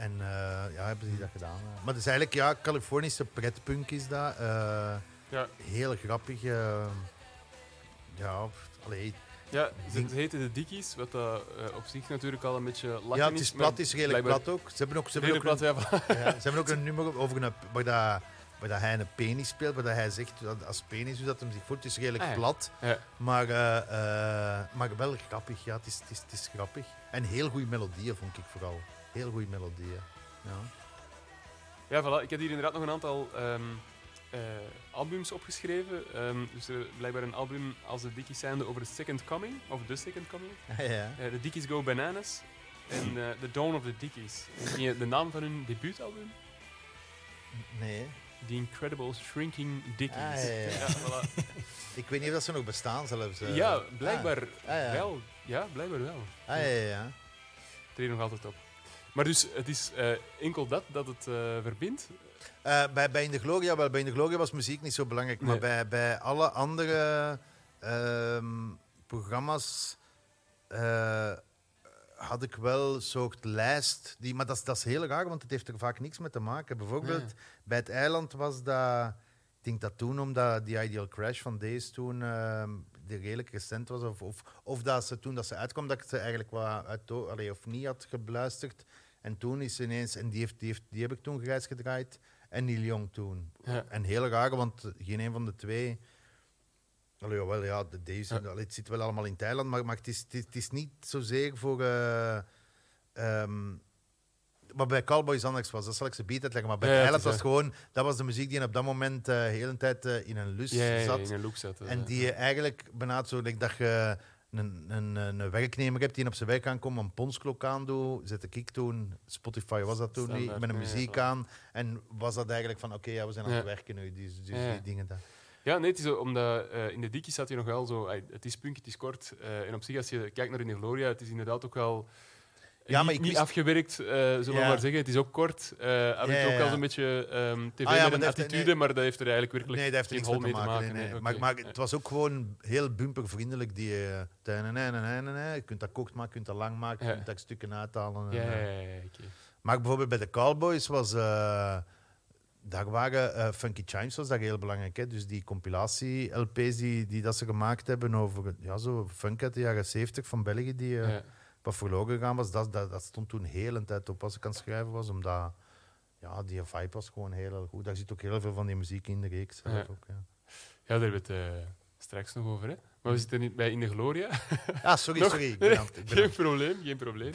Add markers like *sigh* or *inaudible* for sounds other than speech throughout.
En eh, ja, hebben die dat gedaan. Maar het is eigenlijk, ja, Californische pretpunk is dat. eh, Ja. Heel grappig. eh, ja, allee. Ja, ze, heten de Dickies, wat dat, eh, op zich natuurlijk al een beetje lachen Ja, het is plat, het is redelijk plat ook. Ze hebben ook, ze hebben ook, plat, een, *laughs* ja, ze hebben ook een nummer over een, waar, dat, waar dat hij een penis speelt, waar dat hij zegt dat als penis, hoe dat hem zich voelt. Het is redelijk Ah, ja. plat, maar, maar wel grappig. Ja, het is, het, is, het is grappig. En heel goede melodieën, vond ik vooral. Heel goede melodieën. Ja. Ja, voilà. Ik heb hier inderdaad nog een aantal ehm, eh, albums opgeschreven. Ehm, dus er blijkbaar een album als de Dickies zijnde over The Second Coming, of The Second Coming. *laughs* Ja. Eh, The Dickies Go Bananas en eh, The Dawn of the Dickies. Ken je de naam van hun debuutalbum? Nee. The Incredible Shrinking Dickies. Ah, ja, ja, ja. *laughs* voilà. *laughs* Ik weet niet of dat ze nog bestaan zelfs. ja, blijkbaar Ah, ja. wel. Ja, blijkbaar wel. Ah, ja, ja, ja. Treed nog altijd op. Maar dus, het is eh, enkel dat dat het eh, verbindt. Eh, bij, bij In de Gloria, wel, bij In de Gloria was muziek niet zo belangrijk. Maar bij, bij alle andere ehm, programma's had ik wel een soort lijst. Die, maar dat, is- dat is heel raar, want het heeft er vaak niks mee te maken. Bijvoorbeeld bij het eiland was dat. Ik denk dat toen, omdat die Ideal Crash van deze toen die redelijk recent was, of, of, of dat ze toen dat ze uitkwam, dat ik ze eigenlijk wat uit, allee, of niet had beluisterd. En toen is ineens, en die, heeft, die, heeft, die heb ik toen grijs gedraaid, en Neil Young toen. Ja. En heel raar, want geen een van de twee. Allee, jawel, ja, de deze, Ja. het zit wel allemaal in Thailand, maar, maar het, is, het, is, het is niet zozeer voor. eh ehm, wat bij Cowboys anders was, dat zal ik ze beter uitleggen. Maar bij Ja, is, was het gewoon, dat was de muziek die op dat moment eh, de hele tijd eh, in een lus zat. in een look zat. En die je eigenlijk bijna zo like dat je een, een, een werknemer hebt die op zijn werk aankomt, een ponsklok aan doet, zette ik toen, Spotify was dat toen niet, met een ja, muziek aan. En was dat eigenlijk van, oké, ja, we zijn aan het werken nu, dus, dus die dingen. Dat. Ja, nee, het is zo, omdat eh, in de Dickies staat je nog wel zo... het is punk, het is kort. eh, en op zich, als je kijkt naar In de Gloria, het is inderdaad ook wel... Ja, maar niet, ik niet wist- afgewerkt, eh, zullen we Ja. maar zeggen. Het is ook kort. en Ja, ook zo'n beetje ehm, tv Ah, ja, maar met een dat heeft- attitude, nee. maar dat heeft er eigenlijk werkelijk Nee, dat heeft er geen niks mee te maken. nee, nee. Maar, het was ook gewoon heel bumpervriendelijk. Die, tijnen, nee, nee, nee, Je kunt dat kort maken, je kunt dat lang maken, je kunt dat stukken uithalen. En, ja, ja, ja, oké. Maar bijvoorbeeld bij de Cowboys was. daar waren Funky Chimes was daar heel belangrijk. Hè? Dus die compilatie-LP's die, die dat ze gemaakt hebben over ja, zo funk uit de jaren 70 van België, die Ja. Wat verloren gegaan was, dat, dat, dat stond toen heel een tijd op als ik aan het schrijven was. Omdat ja, die vibe was gewoon heel, goed. Daar zit ook heel veel van die muziek in de reeks. zelf Ja. Ook, ja. Ja, daar hebben we het eh, straks nog over. Hè? Maar we zitten niet bij In de Gloria. *laughs* Ah, sorry, Nog? sorry. Ik ben aan het- ik ben aan geen probleem, geen probleem.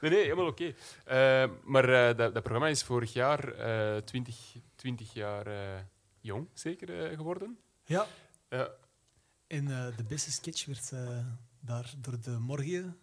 Nee, nee, helemaal oké. Eh, maar eh, dat, dat programma is vorig jaar eh 20, 20 jaar eh, jong, zeker, geworden. Ja, Ja. en eh, de beste sketch werd eh, daar door de morgen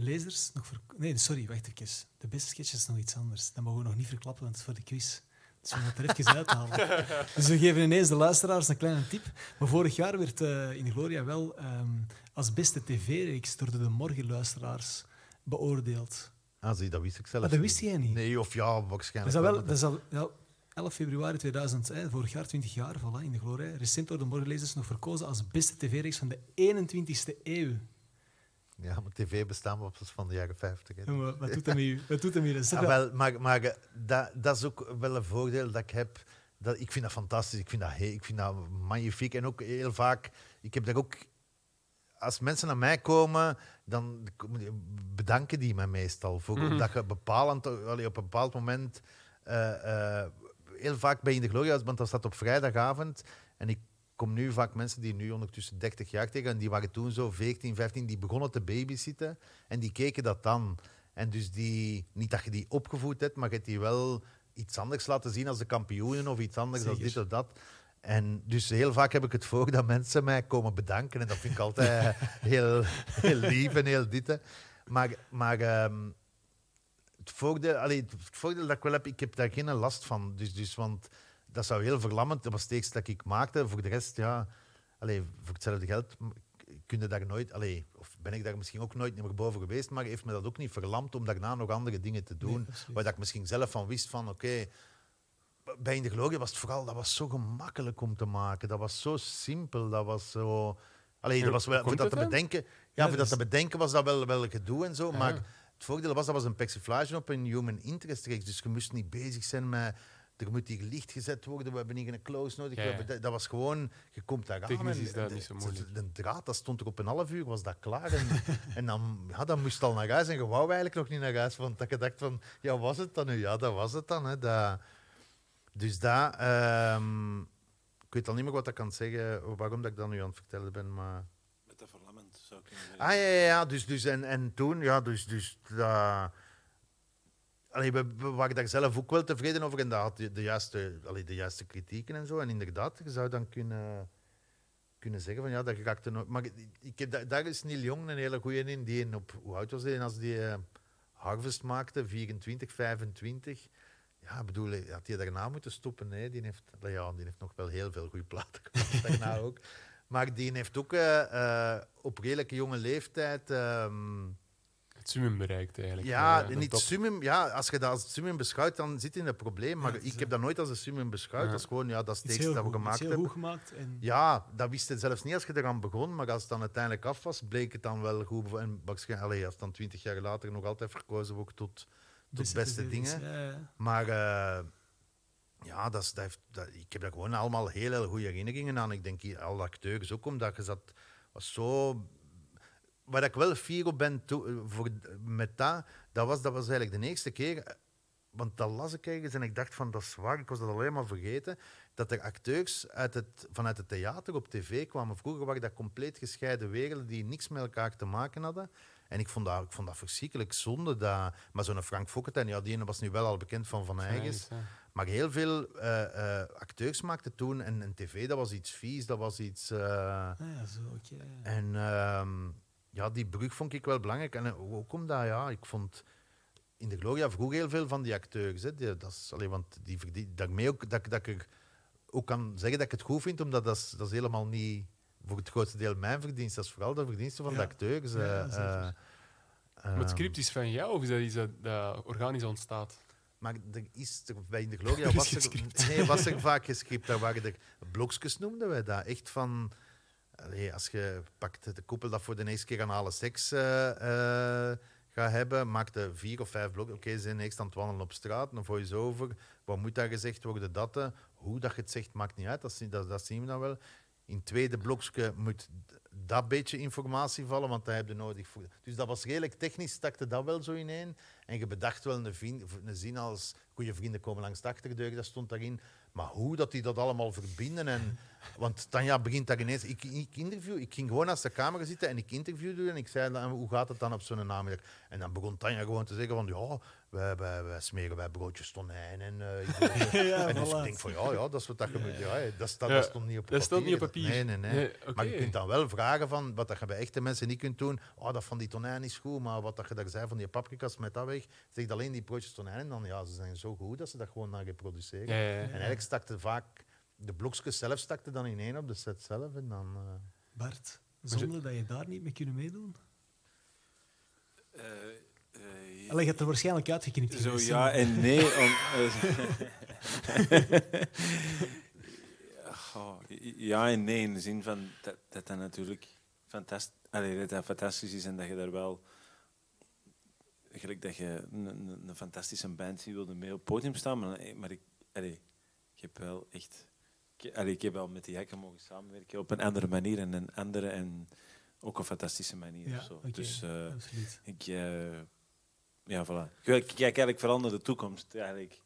lezers nog ver... Nee, sorry, wacht even. De beste sketch is nog iets anders. Dat mogen we nog niet verklappen, want het is voor de quiz. Dus we moeten het er even *laughs* uithalen. Dus we geven ineens de luisteraars een kleine tip. Maar vorig jaar werd eh, In Gloria wel ehm, als beste tv-reeks door de morgenluisteraars beoordeeld. Ah, zie, dat wist ik zelf Maar dat niet. wist jij niet. Nee, of ja, Dat waarschijnlijk. wel, wel, dat is al ja, 11 februari 2000, hè, vorig jaar, 20 jaar, voilà, in de Gloria. Recent door de morgenlezers nog verkozen als beste tv-reeks van de 21ste eeuw. Ja, maar tv bestaan was van de jaren 50. Hè. En wat, wat doet hem hier? Wat doet hem hier? Dat Ah, wel- maar maar eh, dat, dat is ook wel een voordeel dat ik heb. Dat, ik vind dat fantastisch. Ik vind dat, ik vind dat magnifiek. En ook heel vaak, ik heb daar ook... Als mensen naar mij komen, dan bedanken die mij meestal. Voor, Mhm. Omdat je bepalend, allee, op een bepaald moment... eh, eh, heel vaak bij In de Gloria, want dat staat op vrijdagavond. En ik kom nu vaak mensen die nu ondertussen 30 jaar tegen, en die waren toen zo 14, 15, die begonnen te babysitten. En die keken dat dan. En dus die, niet dat je die opgevoed hebt, maar je hebt die wel iets anders laten zien als de kampioenen of iets anders als dit of dat. En dus heel vaak heb ik het voor dat mensen mij komen bedanken. En dat vind ik altijd *laughs* heel, heel lief en heel dit. Maar, maar ehm, het, voordeel, allee, het voordeel dat ik wel heb, ik heb daar geen last van. Dus, dus, want dat zou heel verlammend. Dat was het eerste dat ik maakte. Voor de rest, ja, allee, voor hetzelfde geld kun je daar nooit, allee, of ben ik daar misschien ook nooit meer boven geweest, maar heeft me dat ook niet verlamd om daarna nog andere dingen te doen. Nee, waar dat ik misschien zelf van wist van, oké, bij In de Gloria was het vooral, dat was zo gemakkelijk om te maken. Dat was zo simpel, dat was zo... Allee, Ja, dat was wel, voor dat te bedenken, ja, voor dat dat te bedenken was dat wel, wel gedoe en zo, maar het voordeel was, dat was een persiflage op een human interest reeks. Dus je moest niet bezig zijn met... Er moet hier licht gezet worden, we hebben niet een close nodig. Ja, we ja. hebben dat, dat was gewoon... Je komt daar aan Technisch en is dat de- niet zo de- moeilijk. De, draad, dat stond er op een half uur, was dat klaar. En, *laughs* en dan, ja, dan moest je al naar huis. En je wou eigenlijk nog niet naar huis. Want dat je dacht van, ja, was het dan nu? Ja, dat was het dan. Hè. Dat, dus dat... ehm, ik weet al niet meer wat ik kan zeggen, waarom dat ik dat nu aan het vertellen ben, maar... Met de verlammend zou ik kunnen zeggen. Ah ja, ja, ja. Dus, dus, en, en toen, ja, dus, dus dat. Allee, we, waren daar zelf ook wel tevreden over en dat had de, de, juiste, allee, de juiste kritieken en zo. En inderdaad, je zou dan kunnen, kunnen zeggen van ja, dat raakte nog. Maar ik, daar- daar is Neil Jong een hele goeie in. Die een op, hoe oud was hij als die eh, Harvest maakte? 24, 25. Ja, bedoel, had hij daarna moeten stoppen? Nee, die heeft, ja, die heeft nog wel heel veel goede platen *laughs* gemaakt daarna ook. Maar die heeft ook eh, eh, op redelijk jonge leeftijd. ehm, summum bereikt eigenlijk. ja, Eh, niet top. summum, ja, als je dat als summum beschouwt, dan zit je in een probleem. Maar Ja, het is ik heb dat. nooit als een summum beschouwd. Ja. Dat is gewoon ja, dat heel dat we goed, gemaakt heel hebben. goed gemaakt. En Ja, dat wist je zelfs niet als je eraan begon. Maar als het dan uiteindelijk af was, bleek het dan wel goed. En waarschijnlijk, allee, als het dan twintig jaar later nog altijd verkozen wordt tot, tot beste dingen. Maar eh, ja, dat is, dat heeft, dat, ik heb daar gewoon allemaal heel, heel goede herinneringen aan. Ik denk hier, alle acteurs ook, omdat je zat, was zo... Waar ik wel fier op ben toe- voor, met dat, dat was, dat was eigenlijk de eerste keer... eh, Want dat las ik ergens en ik dacht van, dat is waar, ik was dat alleen maar vergeten, dat er acteurs uit het, vanuit het theater op tv kwamen. Vroeger waren dat compleet gescheiden werelden die niks met elkaar te maken hadden. En ik vond dat, ik vond dat verschrikkelijk zonde. Dat, maar zo'n Frank Fokkentijn, ja, die was nu wel al bekend van Van Eygens. Ja, Maar heel veel eh, eh, acteurs maakten toen, en, en tv, dat was iets vies, dat was iets... eh, Ah, ja, zo, oké. en ehm, ja, die brug vond ik wel belangrijk. En eh, ook omdat, ja, ik vond... In de Gloria vroeg heel veel van die acteurs. Hè. Die, dat is, allee, want die verdien, daarmee ook, dat, ik- dat ik er ook kan zeggen dat ik het goed vind, omdat dat is, dat is helemaal niet voor het grootste deel mijn verdienst. Dat is vooral de verdienste van de acteurs. Ja, eh, eh, Maar het ehm, script is van jou of is dat iets dat, dat organisch ontstaat? Maar er is er, bij in de Gloria *laughs* was er, nee, was er vaak gescript. Daar waren er blokjes, noemden wij dat. Echt van... als je pakt de koppel dat voor de eerste keer anale seks eh, eh, gaat hebben, maakt er vier of vijf blokken. Oké, ze zijn eerst aan wandelen op straat, een voice-over. Wat moet daar gezegd worden? Dat, eh, hoe dat je het zegt, maakt niet uit. Dat, dat, zien we dan wel. In het tweede blokje moet dat beetje informatie vallen, want dat heb je nodig. Voor. Dus dat was redelijk technisch, stakte dat wel zo ineen. En je bedacht wel een, vriend, een zin als goede vrienden komen langs de achterdeur, dat stond daarin. Maar hoe dat die dat allemaal verbinden. En, want Tanja begint daar ineens. Ik, ik, interview, ik ging gewoon naast de camera zitten en ik interviewde en ik zei dan, hoe gaat het dan op zo'n namiddag? En dan begon Tanja gewoon te zeggen van ja, wij, wij, wij smeren wij broodjes tonijn en eh, ik- *laughs* Ja, en dus ik denk van ja, ja dat is wat dat je moet. Ja, dat, staat, Ja, dat stond niet op dat stond niet op papier. Nee, nee, nee. Nee, Maar je kunt dan wel vragen van wat dat je bij echte mensen niet kunt doen. Oh, dat van die tonijn is goed, maar wat dat je daar zei van die paprika's met dat weg, zegt alleen die broodjes tonijn. En dan ja, ze zijn zo goed dat ze dat gewoon naar reproduceren. Ja, ja, ja. En eigenlijk stakte vaak de blokjes zelf stakte dan in één op de set zelf. En dan, eh, Bart, zonder dat je daar niet mee kunnen meedoen? Eh, eh, Allee, je hebt er waarschijnlijk uitgeknipt. Zo geweest, ja en nee. Om, *laughs* Goh, ja en nee, in de zin van dat dat, dat natuurlijk fantastisch, allee, dat dat fantastisch is en dat je daar wel. Gelijk dat je een, een, een fantastische band ziet, wilde mee op het podium staan. Maar, maar ik, allee, ik heb wel echt. Ik, allee, ik heb wel met die hekken mogen samenwerken op een andere manier en een andere en ook een fantastische manier. Ja, zo. Dus eh, ik, eh, ja, voilà. Ik, ik kijk eigenlijk vooral naar de toekomst. Eigenlijk.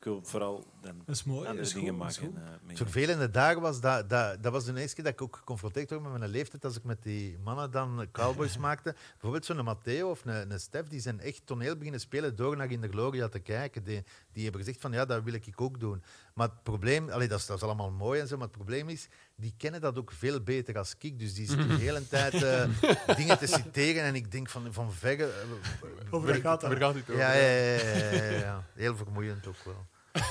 Ik wil vooral dan Dat is mooi. dat andere is dingen goed, maken. Het vervelende daar was, dat, dat, dat was de eerste keer dat ik ook geconfronteerd werd met mijn leeftijd als ik met die mannen dan cowboys *laughs* maakte. Bijvoorbeeld zo'n Matteo of een, een Stef, die zijn echt toneel beginnen spelen door naar In de Gloria te kijken. Die, die hebben gezegd van ja, dat wil ik ook doen. Maar het probleem, allee, dat, is, dat is allemaal mooi en zo, maar het probleem is, die kennen dat ook veel beter als ik. Dus die zitten *laughs* de hele tijd eh, dingen te citeren en ik denk van, van verre... eh, Over gaat. Waar gaat het over? Ja, ja, ja, ja, ja, ja. Heel vermoeiend ook wel. *laughs*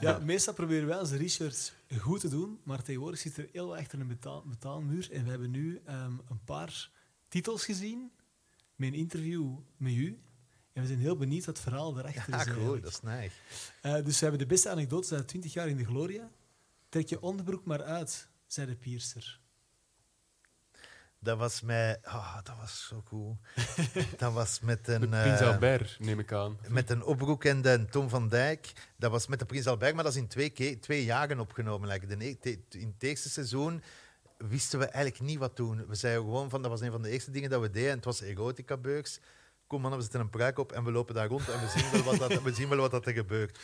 Ja, meestal proberen wij onze research goed te doen, maar tegenwoordig zit er heel wat achter een betaal, betaalmuur. En we hebben nu ehm, een paar titels gezien met een interview met u. En we zijn heel benieuwd wat het verhaal daarachter Ja, is. goed, eigenlijk. dat is neig. Eh, dus we hebben de beste anekdotes uit 20 jaar in de Gloria. Trek je onderbroek maar uit, zei de piercer. Dat was met... ah, dat was zo goed. *laughs* dat was met De een... Prins eh, Albert, neem ik aan. met een Opbroek en de Tom van Dijk. Dat was met de Prins Albert, maar dat is in twee, ke- twee jaren opgenomen. Like, de, te- in het eerste seizoen wisten we eigenlijk niet wat doen. We zeiden gewoon van, dat was een van de eerste dingen dat we deden. En het was erotica-beurs. Kom mannen, we zetten een pruik op en we lopen daar rond en we zien wel wat, dat, we zien wel wat dat er gebeurt.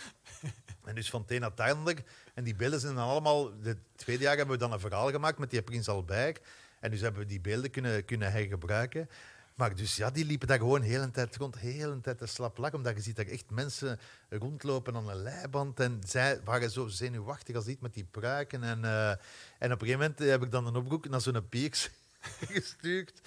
En dus van een het ander. En die beelden zijn dan allemaal... De tweede jaar hebben we dan een verhaal gemaakt met die Prins Albert. En dus hebben we die beelden kunnen, kunnen hergebruiken. Maar dus ja, die liepen daar gewoon de hele tijd rond, de hele tijd te slap lak, omdat je ziet daar echt mensen rondlopen aan een leiband. En zij waren zo zenuwachtig als iets met die pruiken. En, eh, en op een gegeven moment heb ik dan een oproep naar zo'n pieks *laughs* gestuurd.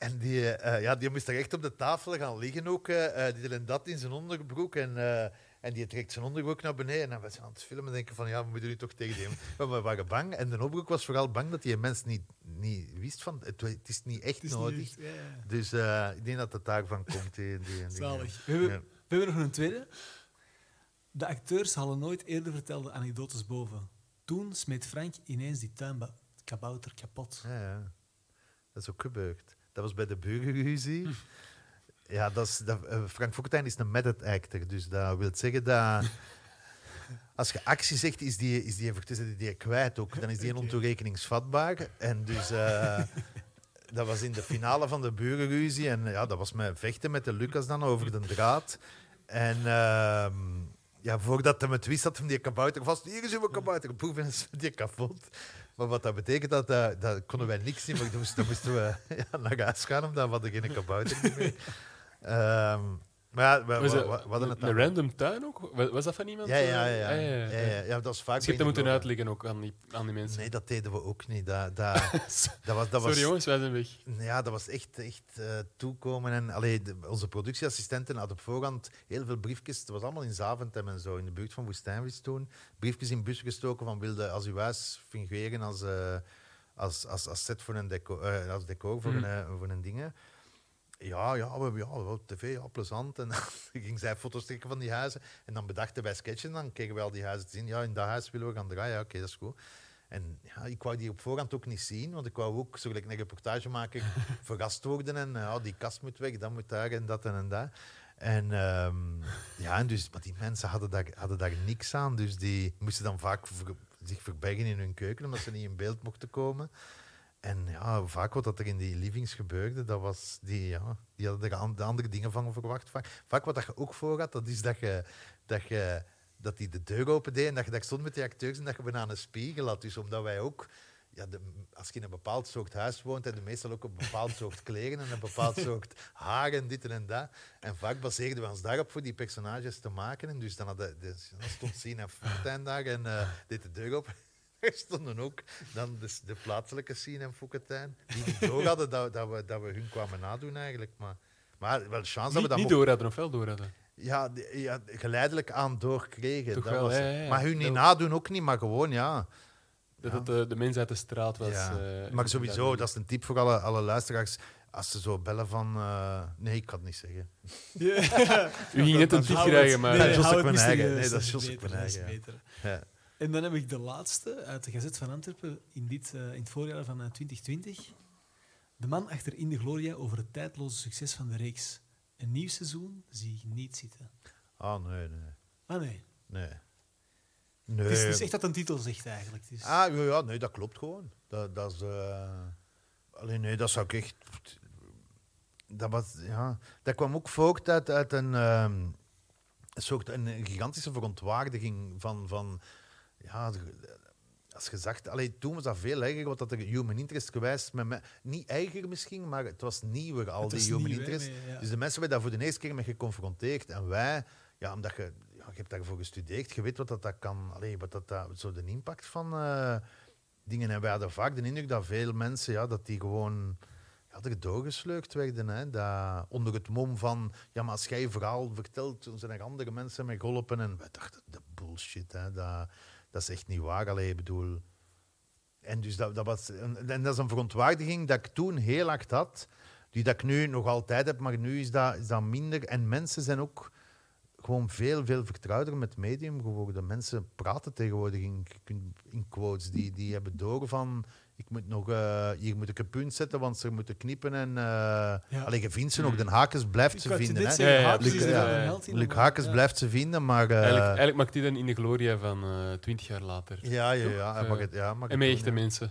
En die, eh, ja, die moest daar echt op de tafel gaan liggen ook. eh, eh, die deed dat in zijn onderbroek. En, eh, en die trekt zijn onderbroek naar beneden. En we zijn aan het filmen en denken van, ja, we moeten nu toch tegen die... *laughs* Maar we waren bang. En de onderbroek was vooral bang dat die mens niet, niet wist van... Het, het is niet echt is nodig. niet, ja, ja. Dus ik denk dat het daarvan komt. Die, die, die- Zalig. We hebben, Ja. we hebben nog een tweede. De acteurs halen nooit eerder vertelde anekdotes boven. Toen smeet Frank ineens die tuinkabouter kapot. Ja, ja. Dat is ook gebeurd. Dat was bij de burgerruzie. Ja, dat is, dat, eh, Frank Fokkentijn is een method actor. Dus dat wil zeggen dat... Als je actie zegt, is die, is die, is die, die kwijt ook. Dan is die ontoerekeningsvatbaar. En dus... eh, *laughs* dat was in de finale van de burgerruzie. En ja, dat was met vechten met de Lucas dan over de draad. En ehm, ja, voordat hij het wist, had hem die kabouter vast. Hier is uw kabouter. Poef, en is die kapot. Maar wat dat betekent, dat, dat, dat konden wij niks zien. Maar dan moesten, we *laughs* ja, naar huis gaan, omdat we hadden geen kabouter meer. *laughs* Ehm, maar ja, we, hadden het een random tuin ook? Was dat van iemand? Ja, ja, eh? ja. Ah, ja, ja, ja. ja, dat is vaak Dus je hebt dat moeten uitleggen ook aan die, aan die mensen. Nee, dat deden we ook niet. Dat, dat, *laughs* dat was, dat was, Sorry jongens, wij zijn weg. Ja, dat was echt, echt eh, toekomen. En, allee, onze productieassistenten hadden op voorhand heel veel briefjes. Het was allemaal in Zaventem en zo, in de buurt van Woestijnvis toen. Briefjes in bussen gestoken van wilde als uw huis fungeren als, eh, als, als, als set voor een decor, als decor voor, Mhm. een, voor een dingen. Ja, ja, we, ja, wel tv, ja, plezant. En *laughs* dan ging zij foto's trekken van die huizen. En dan bedachten wij sketchen. En dan kregen wij al die huizen te zien. Ja, in dat huis willen we gaan draaien. Ja, oké, dat is goed. En ja, ik wou die op voorhand ook niet zien, want ik wou ook, zo gelijk een reportage maken, *laughs* verrast worden. En eh, ja, die kast moet weg, dat moet daar en dat en, en dat. En ehm, ja, en dus, maar die mensen hadden daar, hadden daar niks aan. Dus die moesten dan vaak ver- zich verbergen in hun keuken, omdat ze niet in beeld mochten komen. En ja, vaak wat dat er in die livings gebeurde, dat was die, ja, die hadden er de andere dingen van verwacht. Vaak, vaak wat dat je ook voor had, dat is dat je, dat je dat die de deur open deed en dat je daar stond met die acteurs en dat je bijna een spiegel had. Dus omdat wij ook, ja, als je in een bepaald soort huis woont, en meestal ook een bepaald soort *laughs* kleren en een bepaald soort haar en dit en dat. En vaak baseerden we ons daarop voor die personages te maken. En dus dan, hadden, dus, dan stond Sina Fortuyn daar en eh, deed de deur open. Er *laughs* stonden ook dan de, de plaatselijke Sien en Fouquetijn, die niet door hadden dat, dat, we, dat we hun kwamen nadoen eigenlijk. Maar, maar wel chance dat we Niet, dat niet door hadden of wel door hadden. ja, die- ja, geleidelijk aan doorkregen. Toch dat wel, was ja, het. ja, ja. Maar hun niet nadoen ook niet, maar gewoon ja. Dat Ja. het de, de mens uit de straat was. ja. eh, maar sowieso, dat is een tip voor alle, alle luisteraars. Als ze zo bellen van... eh, nee, ik kan het niet zeggen. *laughs* U ging net een tip krijgen, maar... Nee, nee, Nee, dat is Jos beter, dat is. En dan heb ik de laatste uit de Gazet van Antwerpen in, dit, eh, in het voorjaar van eh, 2020. De man achter In de Gloria over het tijdloze succes van de reeks. Een nieuw seizoen zie ik niet zitten. Ah, nee, nee. Ah nee, Nee. Nee. het is, het is echt wat een titel zegt eigenlijk. Het is- Ah, ja, ja, nee, dat klopt gewoon. Dat, dat is... eh, Alleen nee, dat zou ik echt... Dat, was, ja, dat kwam ook voort uit, uit een, ehm, een soort een gigantische verontwaardiging van... van ja, als je zag... Allee, toen was dat veel erger, wat dat er human interest geweest... Met me, niet erger misschien, maar het was nieuwer, al die human nieuw, hè, interest. ja. Dus de mensen werden daar voor de eerste keer mee geconfronteerd. En wij, ja, omdat je, ja, je hebt daarvoor gestudeerd, je weet wat dat, dat kan, allee, wat dat, dat, zo de impact van eh, dingen. En wij hadden vaak de indruk dat veel mensen, ja, dat die gewoon ja, er doorgesleurd werden. Hè, dat, onder het mom van, ja, maar als jij je verhaal vertelt, dan zijn er andere mensen mee geholpen. En wij dachten, de bullshit, hè, dat, dat is echt niet waar. Allee, bedoel... En, dus dat, dat was, dat is een verontwaardiging dat ik toen heel hard had, die dat ik nu nog altijd heb, maar nu is dat, is dat minder. En mensen zijn ook gewoon veel, veel vertrouwder met medium geworden. Mensen praten tegenwoordig in quotes. Die, die hebben door van... Ik moet nog, eh, hier moet ik een punt zetten, want ze moeten knippen. En, eh Ja. Allee, je vindt ze nog. De Hakens blijft Ik ze vinden. Hè. Ja, ja, zeggen, ja, Hakens Luc- ja. Luc blijft ze vinden, maar... eh, Eigenlijk, eigenlijk maakt hij dan in de gloria van eh, twintig jaar later. Ja, ja, ja. Eh, mag het, ja mag en met echte ja. mensen.